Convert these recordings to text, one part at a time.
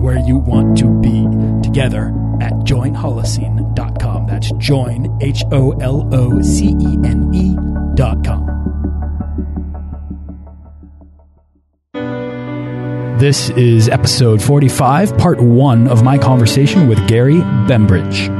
where you want to be together at joinholocene.com. That's join, H O L O C E N E.com. This is episode 45, part one of my conversation with Gary Bembridge.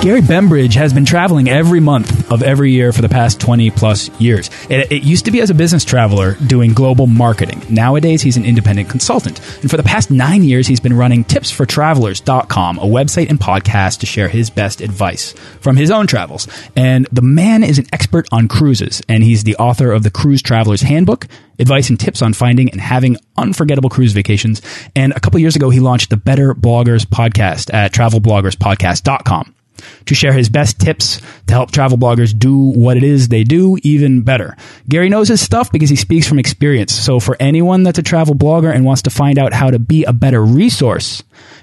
Gary Bembridge has been traveling every month of every year for the past 20 plus years. It, it, used to be as a business traveler doing global marketing. Nowadays, he's an independent consultant. And for the past nine years, he's been running tipsfortravelers.com, a website and podcast to share his best advice from his own travels. And the man is an expert on cruises, and he's the author of the Cruise Traveler's Handbook, advice and tips on finding and having unforgettable cruise vacations. And a couple years ago, he launched the Better Bloggers podcast at travelbloggerspodcast.com to share his best tips to help travel bloggers do what it is they do even better. Gary knows his stuff because he speaks from experience. So for anyone that's a travel blogger and wants to find out how to be a better resource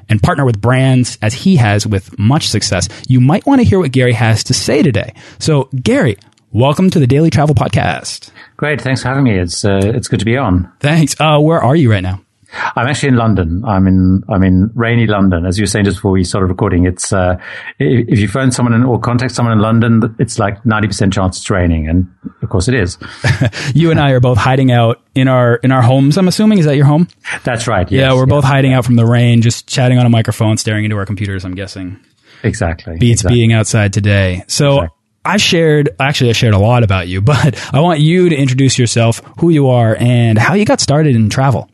and partner with brands as he has with much success, you might want to hear what Gary has to say today. So Gary, welcome to the Daily Travel Podcast. Great. Thanks for having me. It's, uh, it's good to be on. Thanks. Uh, where are you right now? I'm actually in London. I'm in I'm in rainy London. As you were saying just before we started recording, it's uh, if you phone someone in, or contact someone in London, it's like ninety percent chance it's raining, and of course it is. you and I are both hiding out in our in our homes. I'm assuming is that your home? That's right. Yes, yeah, we're both hiding out from the rain, just chatting on a microphone, staring into our computers. I'm guessing. Exactly. Beats exactly. being outside today. So. Exactly. I've shared, actually, I shared a lot about you, but I want you to introduce yourself, who you are, and how you got started in travel.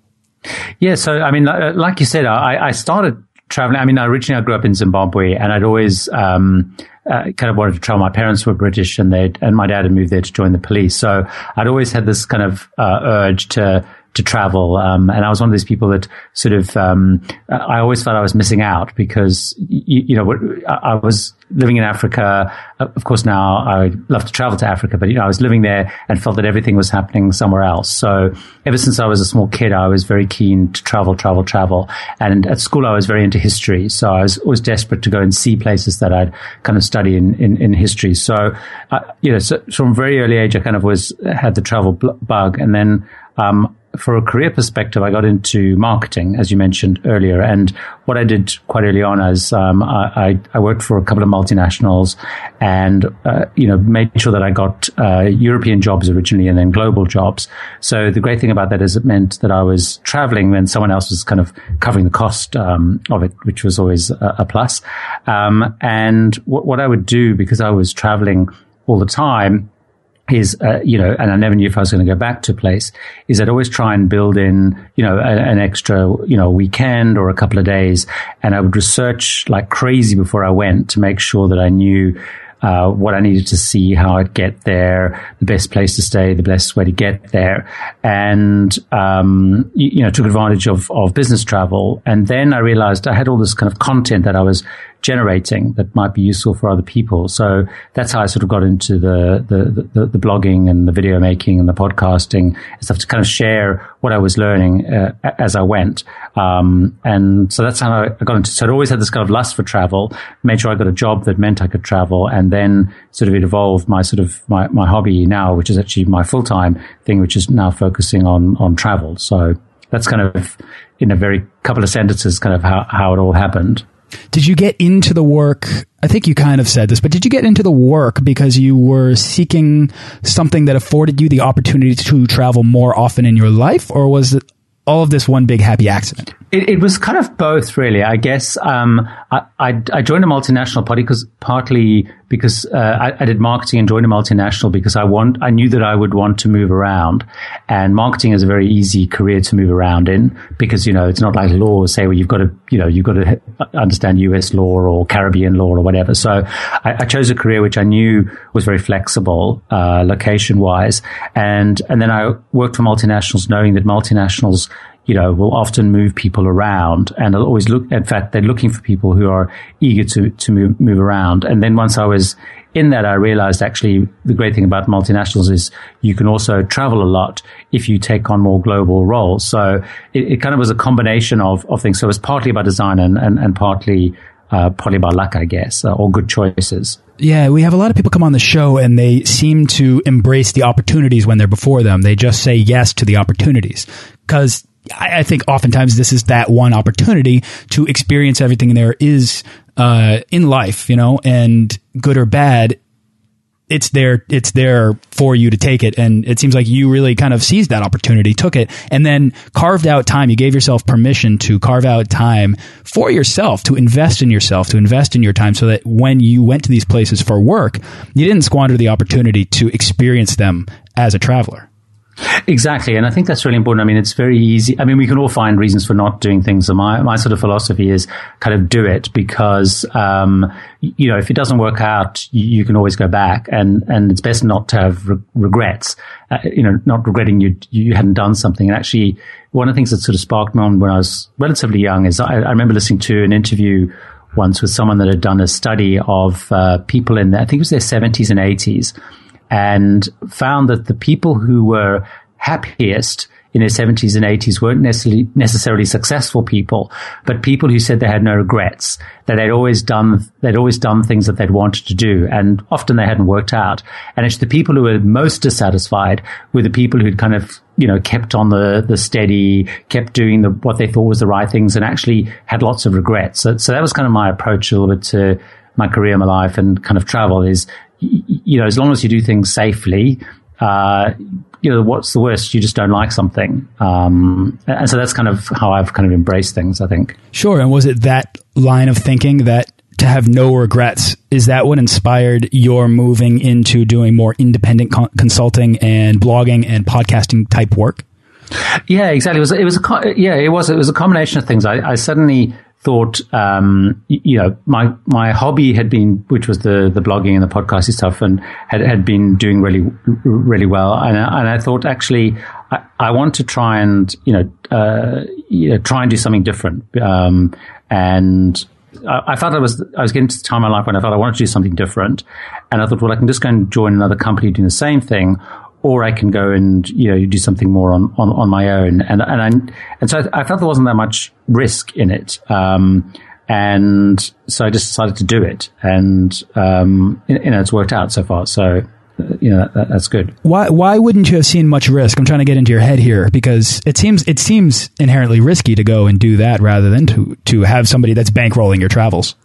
Yeah, so I mean, like you said, I, I started traveling. I mean, originally I grew up in Zimbabwe, and I'd always um, uh, kind of wanted to travel. My parents were British, and they and my dad had moved there to join the police. So I'd always had this kind of uh, urge to to travel. Um, and I was one of these people that sort of, um, I always felt I was missing out because, you, you, know, I was living in Africa. Of course, now I love to travel to Africa, but, you know, I was living there and felt that everything was happening somewhere else. So ever since I was a small kid, I was very keen to travel, travel, travel. And at school, I was very into history. So I was always desperate to go and see places that I'd kind of study in, in, in history. So, uh, you know, so from very early age, I kind of was, had the travel bug. And then, um, for a career perspective, I got into marketing, as you mentioned earlier. And what I did quite early on is um, I, I, worked for a couple of multinationals, and uh, you know made sure that I got uh, European jobs originally, and then global jobs. So the great thing about that is it meant that I was traveling when someone else was kind of covering the cost um, of it, which was always a, a plus. Um, and what, what I would do because I was traveling all the time is, uh, you know, and I never knew if I was going to go back to place, is I'd always try and build in, you know, a, an extra, you know, weekend or a couple of days. And I would research like crazy before I went to make sure that I knew uh, what I needed to see, how I'd get there, the best place to stay, the best way to get there, and um, you, you, know took advantage of of business travel. And then I realized I had all this kind of content that I was generating that might be useful for other people. So that's how I sort of got into the, the, the, the blogging and the video making and the podcasting and stuff to kind of share what I was learning uh, as I went. Um, and so that's how I got into, so I'd always had this kind of lust for travel, made sure I got a job that meant I could travel. And then sort of it evolved my sort of my, my hobby now, which is actually my full time thing, which is now focusing on, on travel. So that's kind of in a very couple of sentences, kind of how, how it all happened. Did you get into the work? I think you kind of said this, but did you get into the work because you were seeking something that afforded you the opportunity to travel more often in your life, or was it all of this one big happy accident? It, it was kind of both, really. I guess um, I, I, I, joined a multinational party because partly because uh, I, I, did marketing and joined a multinational because I want I knew that I would want to move around, and marketing is a very easy career to move around in because you know it's not like law say well you've got to you know you've got to understand U.S. law or Caribbean law or whatever. So I, chose a career which I knew was very flexible uh, location wise, and and then I worked for multinationals knowing that multinationals you know, will often move people around and they'll always look, in fact, they're looking for people who are eager to, to move, move around. And then once I was in that, I realized actually the great thing about multinationals is you can also travel a lot if you take on more global roles. So it, it kind of was a combination of, of things. So it was partly about design and, and, and partly, uh, partly by luck, I guess, uh, or good choices. Yeah, we have a lot of people come on the show and they seem to embrace the opportunities when they're before them. They just say yes to the opportunities because I, I think oftentimes this is that one opportunity to experience everything there is uh, in life, you know, and good or bad, it's there it's there for you to take it. And it seems like you really kind of seized that opportunity took it and then carved out time. You gave yourself permission to carve out time for yourself to invest in yourself to invest in your time so that when you went to these places for work you didn't squander the opportunity to experience them as a traveler Exactly. And I think that's really important. I mean, it's very easy. I mean, we can all find reasons for not doing things. And my, my sort of philosophy is kind of do it because, um, you know, if it doesn't work out, you, can always go back and, and it's best not to have re- regrets, uh, you know, not regretting you, you hadn't done something. And actually, one of the things that sort of sparked me on when I was relatively young is I, I remember listening to an interview once with someone that had done a study of, uh, people in, the, I think it was their seventies and eighties and found that the people who were happiest in their 70s and 80s weren't necessarily, necessarily successful people, but people who said they had no regrets, that they'd always done, they'd always done things that they'd wanted to do, and often they hadn't worked out. And it's the people who were most dissatisfied were the people who'd kind of, you know, kept on the, the steady, kept doing the, what they thought was the right things and actually had lots of regrets. So, so that was kind of my approach a little bit to my career, my life and kind of travel is you know, as long as you do things safely, uh, you know, what's the worst? You just don't like something. Um, and so that's kind of how I've kind of embraced things, I think. Sure. And was it that line of thinking that to have no regrets, is that what inspired your moving into doing more independent con consulting and blogging and podcasting type work? Yeah, exactly. It was, it was a, yeah, it was, it was a combination of things. I, I suddenly thought, um, you know, my my hobby had been, which was the the blogging and the podcasting stuff, and had had been doing really really well. And I, and I thought actually, I, I want to try and you know, uh, you know, try and do something different. Um, and I, I felt I was I was getting to the time in my life when I felt I wanted to do something different, and I thought, well, I can just go and join another company doing the same thing, or I can go and you know do something more on, on, on my own. And and I, and so I, I, felt there wasn't that much risk in it. Um, and so I just decided to do it, and um, you know it's worked out so far. So you know that, that's good. Why why wouldn't you have seen much risk? I'm trying to get into your head here because it seems it seems inherently risky to go and do that rather than to to have somebody that's bankrolling your travels.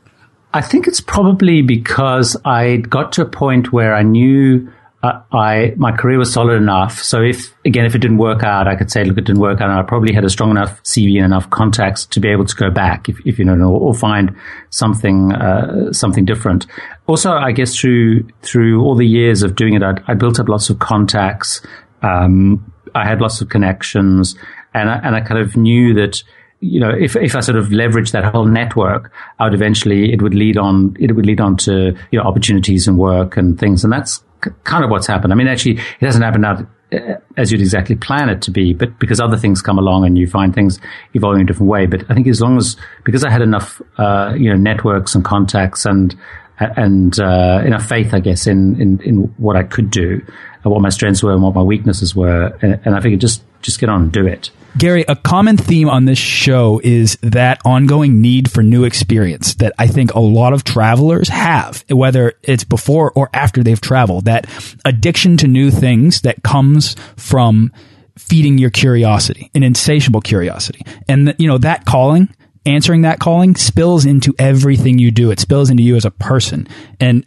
I think it's probably because I got to a point where I knew uh, I my career was solid enough. So if again, if it didn't work out, I could say, look, it didn't work out, and I probably had a strong enough CV and enough contacts to be able to go back, if, if you know, or, find something uh, something different. Also, I guess through through all the years of doing it, I'd, I built up lots of contacts. Um, I had lots of connections, and I, and I kind of knew that you know, if, if I sort of leverage that whole network, I would eventually, it would lead on, it would lead on to, you know, opportunities and work and things. And that's kind of what's happened. I mean, actually, it hasn't happened now uh, as you'd exactly plan it to be, but because other things come along and you find things evolving in a different way. But I think as long as, because I had enough, uh, you know, networks and contacts and, and, uh, enough faith, I guess, in, in, in what I could do and what my strengths were and what my weaknesses were. And, and I it just, just get on and do it. Gary, a common theme on this show is that ongoing need for new experience that I think a lot of travelers have, whether it's before or after they've traveled, that addiction to new things that comes from feeding your curiosity, an insatiable curiosity. And, you know, that calling, answering that calling spills into everything you do. It spills into you as a person. And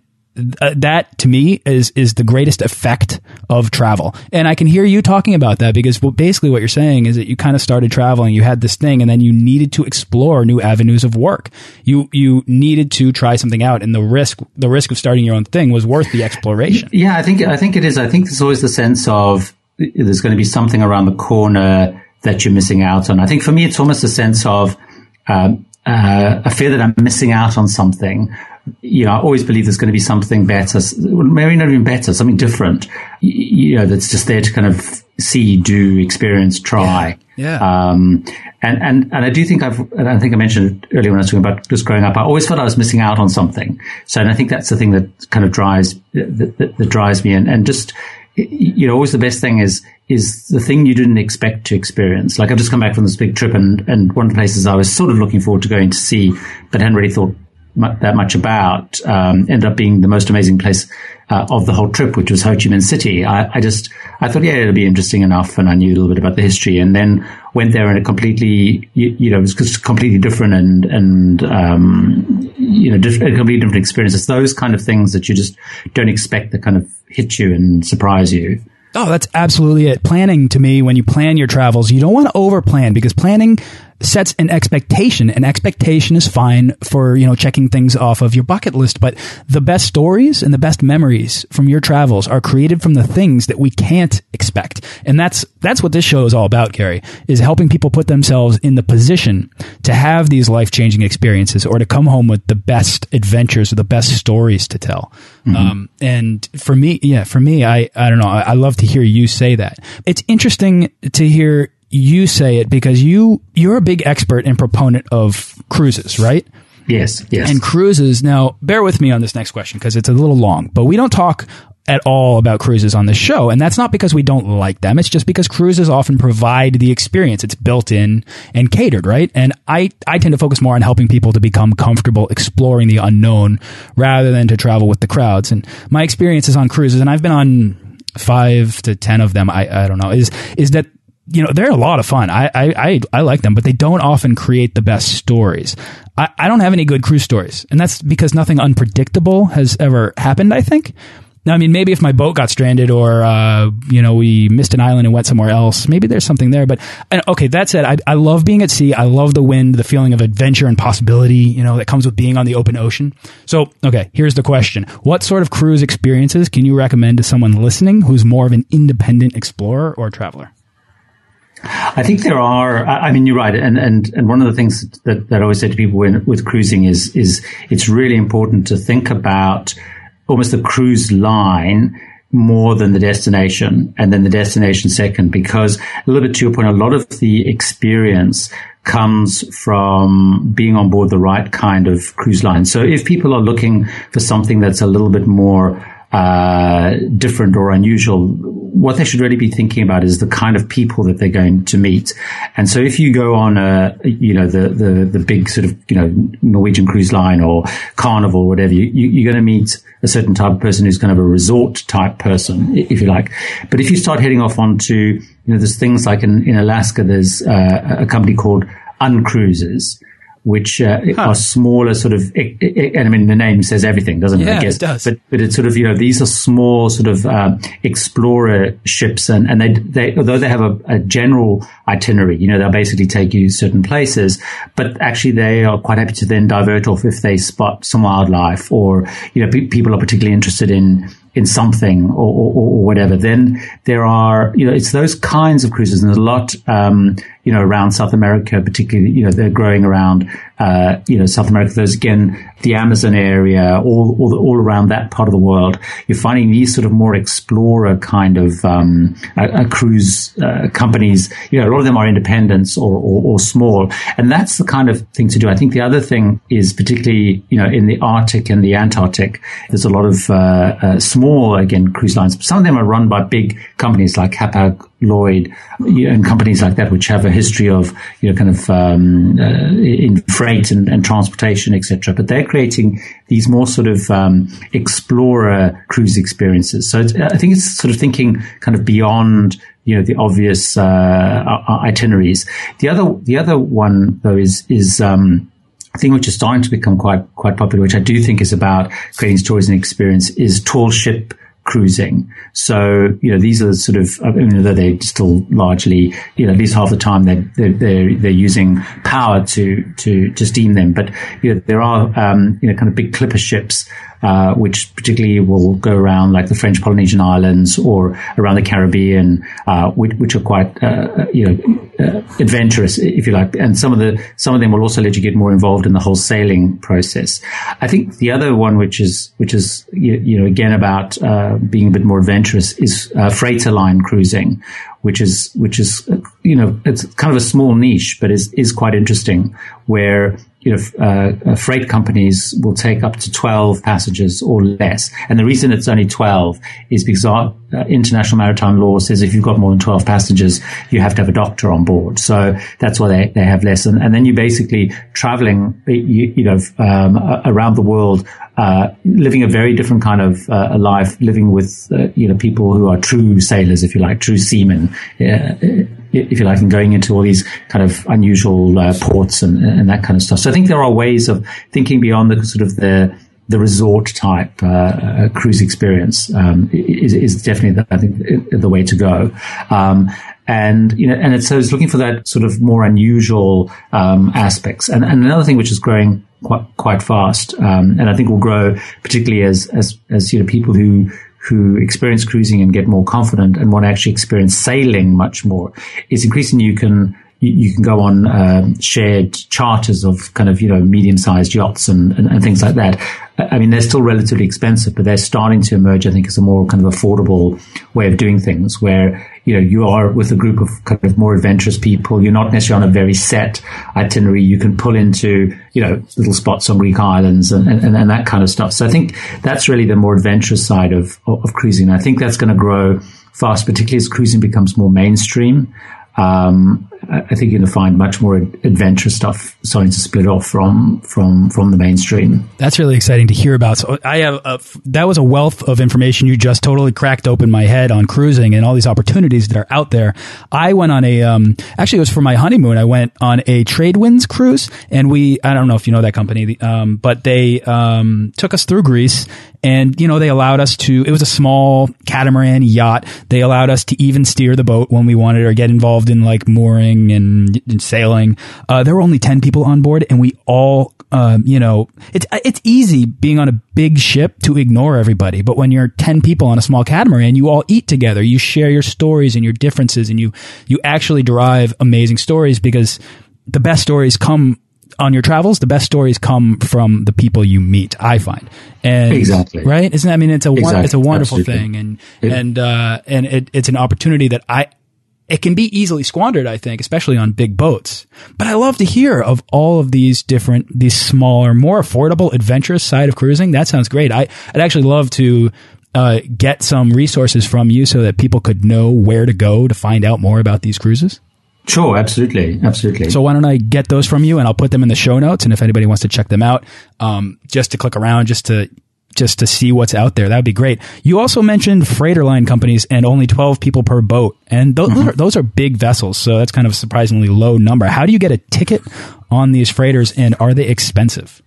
uh, that to me is is the greatest effect of travel. And i can hear you talking about that because basically what you're saying is that you kind of started traveling you had this thing and then you needed to explore new avenues of work. You you needed to try something out and the risk the risk of starting your own thing was worth the exploration. Yeah i think i think it is. I think there's always the sense of there's going to be something around the corner that you're missing out on. I think for me it's almost a sense of um, uh, a fear that I'm missing out on something you know, I always believe there's going to be something better, maybe not even better, something different, you know, that's just there to kind of see, do, experience, try. Yeah. yeah. Um, and, and, and I do think I've, and I think I mentioned earlier when I was talking about just growing up, I always felt I was missing out on something. So, and I think that's the thing that kind of drives, that, that, that drives me and, and just, you know, always the best thing is, is the thing you didn't expect to experience. Like I've just come back from this big trip and, and one of the places I was sort of looking forward to going to see, but hadn't really thought that much about um, ended up being the most amazing place uh, of the whole trip, which was Ho Chi Minh City. I, I, just I thought, yeah, it'll be interesting enough, and I knew a little bit about the history, and then went there and it completely, you, you know, it was just completely different and and um, you know, diff- a completely different experience. It's those kind of things that you just don't expect that kind of hit you and surprise you. Oh, that's absolutely it. Planning to me, when you plan your travels, you don't want to over plan because planning sets an expectation. An expectation is fine for, you know, checking things off of your bucket list, but the best stories and the best memories from your travels are created from the things that we can't expect. And that's, that's what this show is all about, Gary, is helping people put themselves in the position to have these life-changing experiences or to come home with the best adventures or the best stories to tell. Mm -hmm. um, and for me, yeah, for me, I, I don't know. I, I love to hear you say that. It's interesting to hear you say it because you you're a big expert and proponent of cruises, right? Yes, yes. And cruises. Now, bear with me on this next question because it's a little long, but we don't talk at all about cruises on this show. And that's not because we don't like them. It's just because cruises often provide the experience. It's built in and catered, right? And I, I tend to focus more on helping people to become comfortable exploring the unknown rather than to travel with the crowds. And my experiences on cruises, and I've been on five to ten of them, I, I don't know, is, is that you know, they're a lot of fun. I, I, I, I, like them, but they don't often create the best stories. I, I don't have any good cruise stories, and that's because nothing unpredictable has ever happened, I think. Now, I mean, maybe if my boat got stranded or, uh, you know, we missed an island and went somewhere else, maybe there's something there. But, okay, that said, I, I love being at sea. I love the wind, the feeling of adventure and possibility, you know, that comes with being on the open ocean. So, okay, here's the question. What sort of cruise experiences can you recommend to someone listening who's more of an independent explorer or traveler? I think there are. I mean, you're right, and and and one of the things that, that I always say to people when, with cruising is is it's really important to think about almost the cruise line more than the destination, and then the destination second, because a little bit to your point, a lot of the experience comes from being on board the right kind of cruise line. So if people are looking for something that's a little bit more uh, different or unusual, what they should really be thinking about is the kind of people that they're going to meet. And so if you go on a, you know, the, the, the big sort of, you know, Norwegian cruise line or Carnival, or whatever, you, you, are going to meet a certain type of person who's kind of a resort type person, if you like. But if you start heading off onto, you know, there's things like in, in Alaska, there's uh, a company called Uncruises which uh, huh. are smaller sort of, and I mean, the name says everything, doesn't it? Yeah, I guess. it does. But, but it's sort of, you know, these are small sort of, uh, explorer ships and, and they, they, although they have a, a, general itinerary, you know, they'll basically take you certain places, but actually they are quite happy to then divert off if they spot some wildlife or, you know, pe- people are particularly interested in, in something or, or, or, whatever, then there are, you know, it's those kinds of cruises. And there's a lot, um, you know, around South America, particularly, you know, they're growing around, uh, you know, South America. There's again, the Amazon area, all, all, all, around that part of the world. You're finding these sort of more explorer kind of, um, uh, cruise, uh, companies. You know, a lot of them are independents or, or, or, small. And that's the kind of thing to do. I think the other thing is particularly, you know, in the Arctic and the Antarctic, there's a lot of, uh, uh small, again, cruise lines. Some of them are run by big companies like Hapag Lloyd and companies like that, which have a history of, you know, kind of, um, uh, in freight and, and transportation, etc. But they're creating these more sort of, um, explorer cruise experiences. So I think it's sort of thinking kind of beyond you know the obvious uh, itineraries. The other the other one though is is um, a thing which is starting to become quite quite popular, which I do think is about creating stories and experience, is tall ship cruising. So, you know, these are sort of, I mean, they're still largely, you know, at least half the time they're, they're, they're, they're using power to, to, to steam them. But, you know, there are, um, you know, kind of big clipper ships uh, which particularly will go around like the French Polynesian Islands or around the Caribbean, uh, which, which, are quite uh, you know uh, adventurous, if you like. And some of the some of them will also let you get more involved in the whole sailing process. I think the other one, which is which is you, you know again about uh, being a bit more adventurous, is freighter line cruising, which is which is you know it's kind of a small niche, but is is quite interesting. Where you know, uh, uh, freight companies will take up to 12 passengers or less. And the reason it's only 12 is because our uh, international maritime law says if you've got more than 12 passengers, you have to have a doctor on board. So that's why they, they have less. And, and then you're basically traveling, you, you know, um, around the world, uh, living a very different kind of uh, life, living with, uh, you know, people who are true sailors, if you like, true seamen if you like, and going into all these kind of unusual uh, ports and, and that kind of stuff. So I think there are ways of thinking beyond the sort of the the resort type uh, uh cruise experience um, is, is, definitely the, I think the way to go. Um, and you know, and it's, so it's looking for that sort of more unusual um, aspects. And, and, another thing which is growing quite quite fast, um, and I think will grow particularly as as as you know people who who experience cruising and get more confident and want to actually experience sailing much more. It's increasingly you can you, you can go on um, shared charters of kind of you know medium sized yachts and, and, and, things like that. I mean, they're still relatively expensive, but they're starting to emerge. I think as a more kind of affordable way of doing things, where you know you are with a group of kind of more adventurous people. You're not necessarily on a very set itinerary. You can pull into you know little spots on Greek islands and, and, and that kind of stuff. So I think that's really the more adventurous side of of cruising. I think that's going to grow fast, particularly as cruising becomes more mainstream. Um, I think you're to find much more adventure stuff starting to split off from from from the mainstream. That's really exciting to hear about. So I have a, that was a wealth of information you just totally cracked open my head on cruising and all these opportunities that are out there. I went on a um, actually it was for my honeymoon. I went on a Tradewinds cruise, and we I don't know if you know that company, um, but they um, took us through Greece and, you know, they allowed us to, it was a small catamaran yacht. They allowed us to even steer the boat when we wanted or get involved in like mooring and, and sailing. Uh, there were only 10 people on board and we all, um, you know, it's, it's easy being on a big ship to ignore everybody. But when you're 10 people on a small catamaran, you all eat together. You share your stories and your differences and you, you actually derive amazing stories because the best stories come on your travels, the best stories come from the people you meet. I find, and exactly right, isn't that, I mean it's a exactly. it's a wonderful Absolutely. thing, and yeah. and uh, and it, it's an opportunity that I it can be easily squandered, I think, especially on big boats. But I love to hear of all of these different, these smaller, more affordable, adventurous side of cruising. That sounds great. I, I'd actually love to uh, get some resources from you so that people could know where to go to find out more about these cruises. Sure, absolutely, absolutely. So why don't I get those from you, and I'll put them in the show notes. And if anybody wants to check them out, um, just to click around, just to just to see what's out there, that'd be great. You also mentioned freighter line companies and only twelve people per boat, and those, mm -hmm. are, those are big vessels, so that's kind of a surprisingly low number. How do you get a ticket on these freighters, and are they expensive?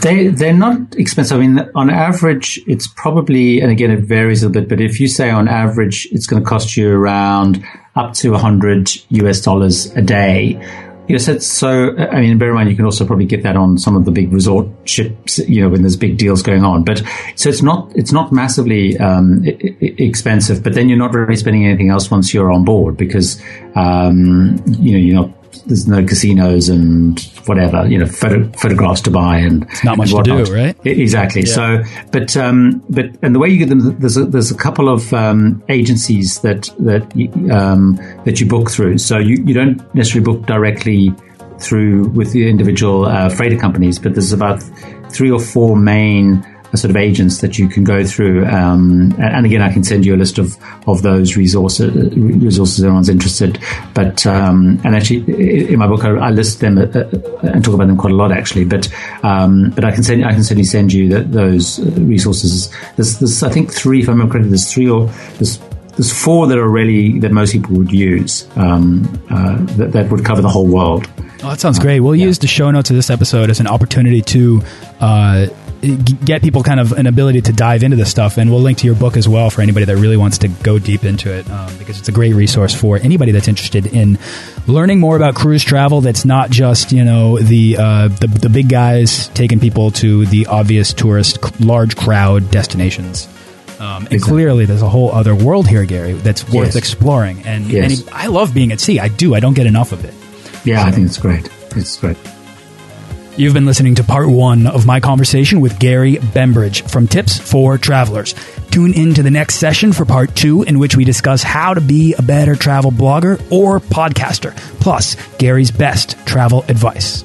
They they're not expensive. I mean, on average, it's probably, and again, it varies a bit. But if you say on average, it's going to cost you around up to 100 US dollars a day. Yes, so. I mean, bear in mind, you can also probably get that on some of the big resort ships, you know, when there's big deals going on. But so it's not it's not massively um, expensive. But then you're not really spending anything else once you're on board because um, you know you're not there's no casinos and whatever, you know, photo, photographs to buy and it's not much to do, right? Exactly. Yeah. So, but um, but and the way you get them, there's a, there's a couple of um, agencies that that um, that you book through. So you, you don't necessarily book directly through with the individual uh, freighter companies, but there's about three or four main sort of agents that you can go through. Um, and again, I can send you a list of, of those resources, resources anyone's interested. But, um, and actually in my book, I, I list them uh, uh, and talk about them quite a lot actually. But, um, but I can send, I can certainly send you the, those resources. There's, there's, I think three, if I remember correctly, there's three or there's there's four that are really that most people would use um, uh, that, that would cover the whole world. Oh, that sounds great. We'll yeah. use the show notes of this episode as an opportunity to uh, get people kind of an ability to dive into this stuff. And we'll link to your book as well for anybody that really wants to go deep into it um, because it's a great resource for anybody that's interested in learning more about cruise travel. That's not just you know the uh, the, the big guys taking people to the obvious tourist large crowd destinations. Um, and exactly. clearly, there's a whole other world here, Gary, that's worth yes. exploring. And, yes. and, I love being at sea. I do. I don't get enough of it. Yeah, so. I think it's great. It's great. You've been listening to part one of my conversation with Gary Bembridge from Tips for Travelers. Tune in to the next session for part two, in which we discuss how to be a better travel blogger or podcaster, plus Gary's best travel advice.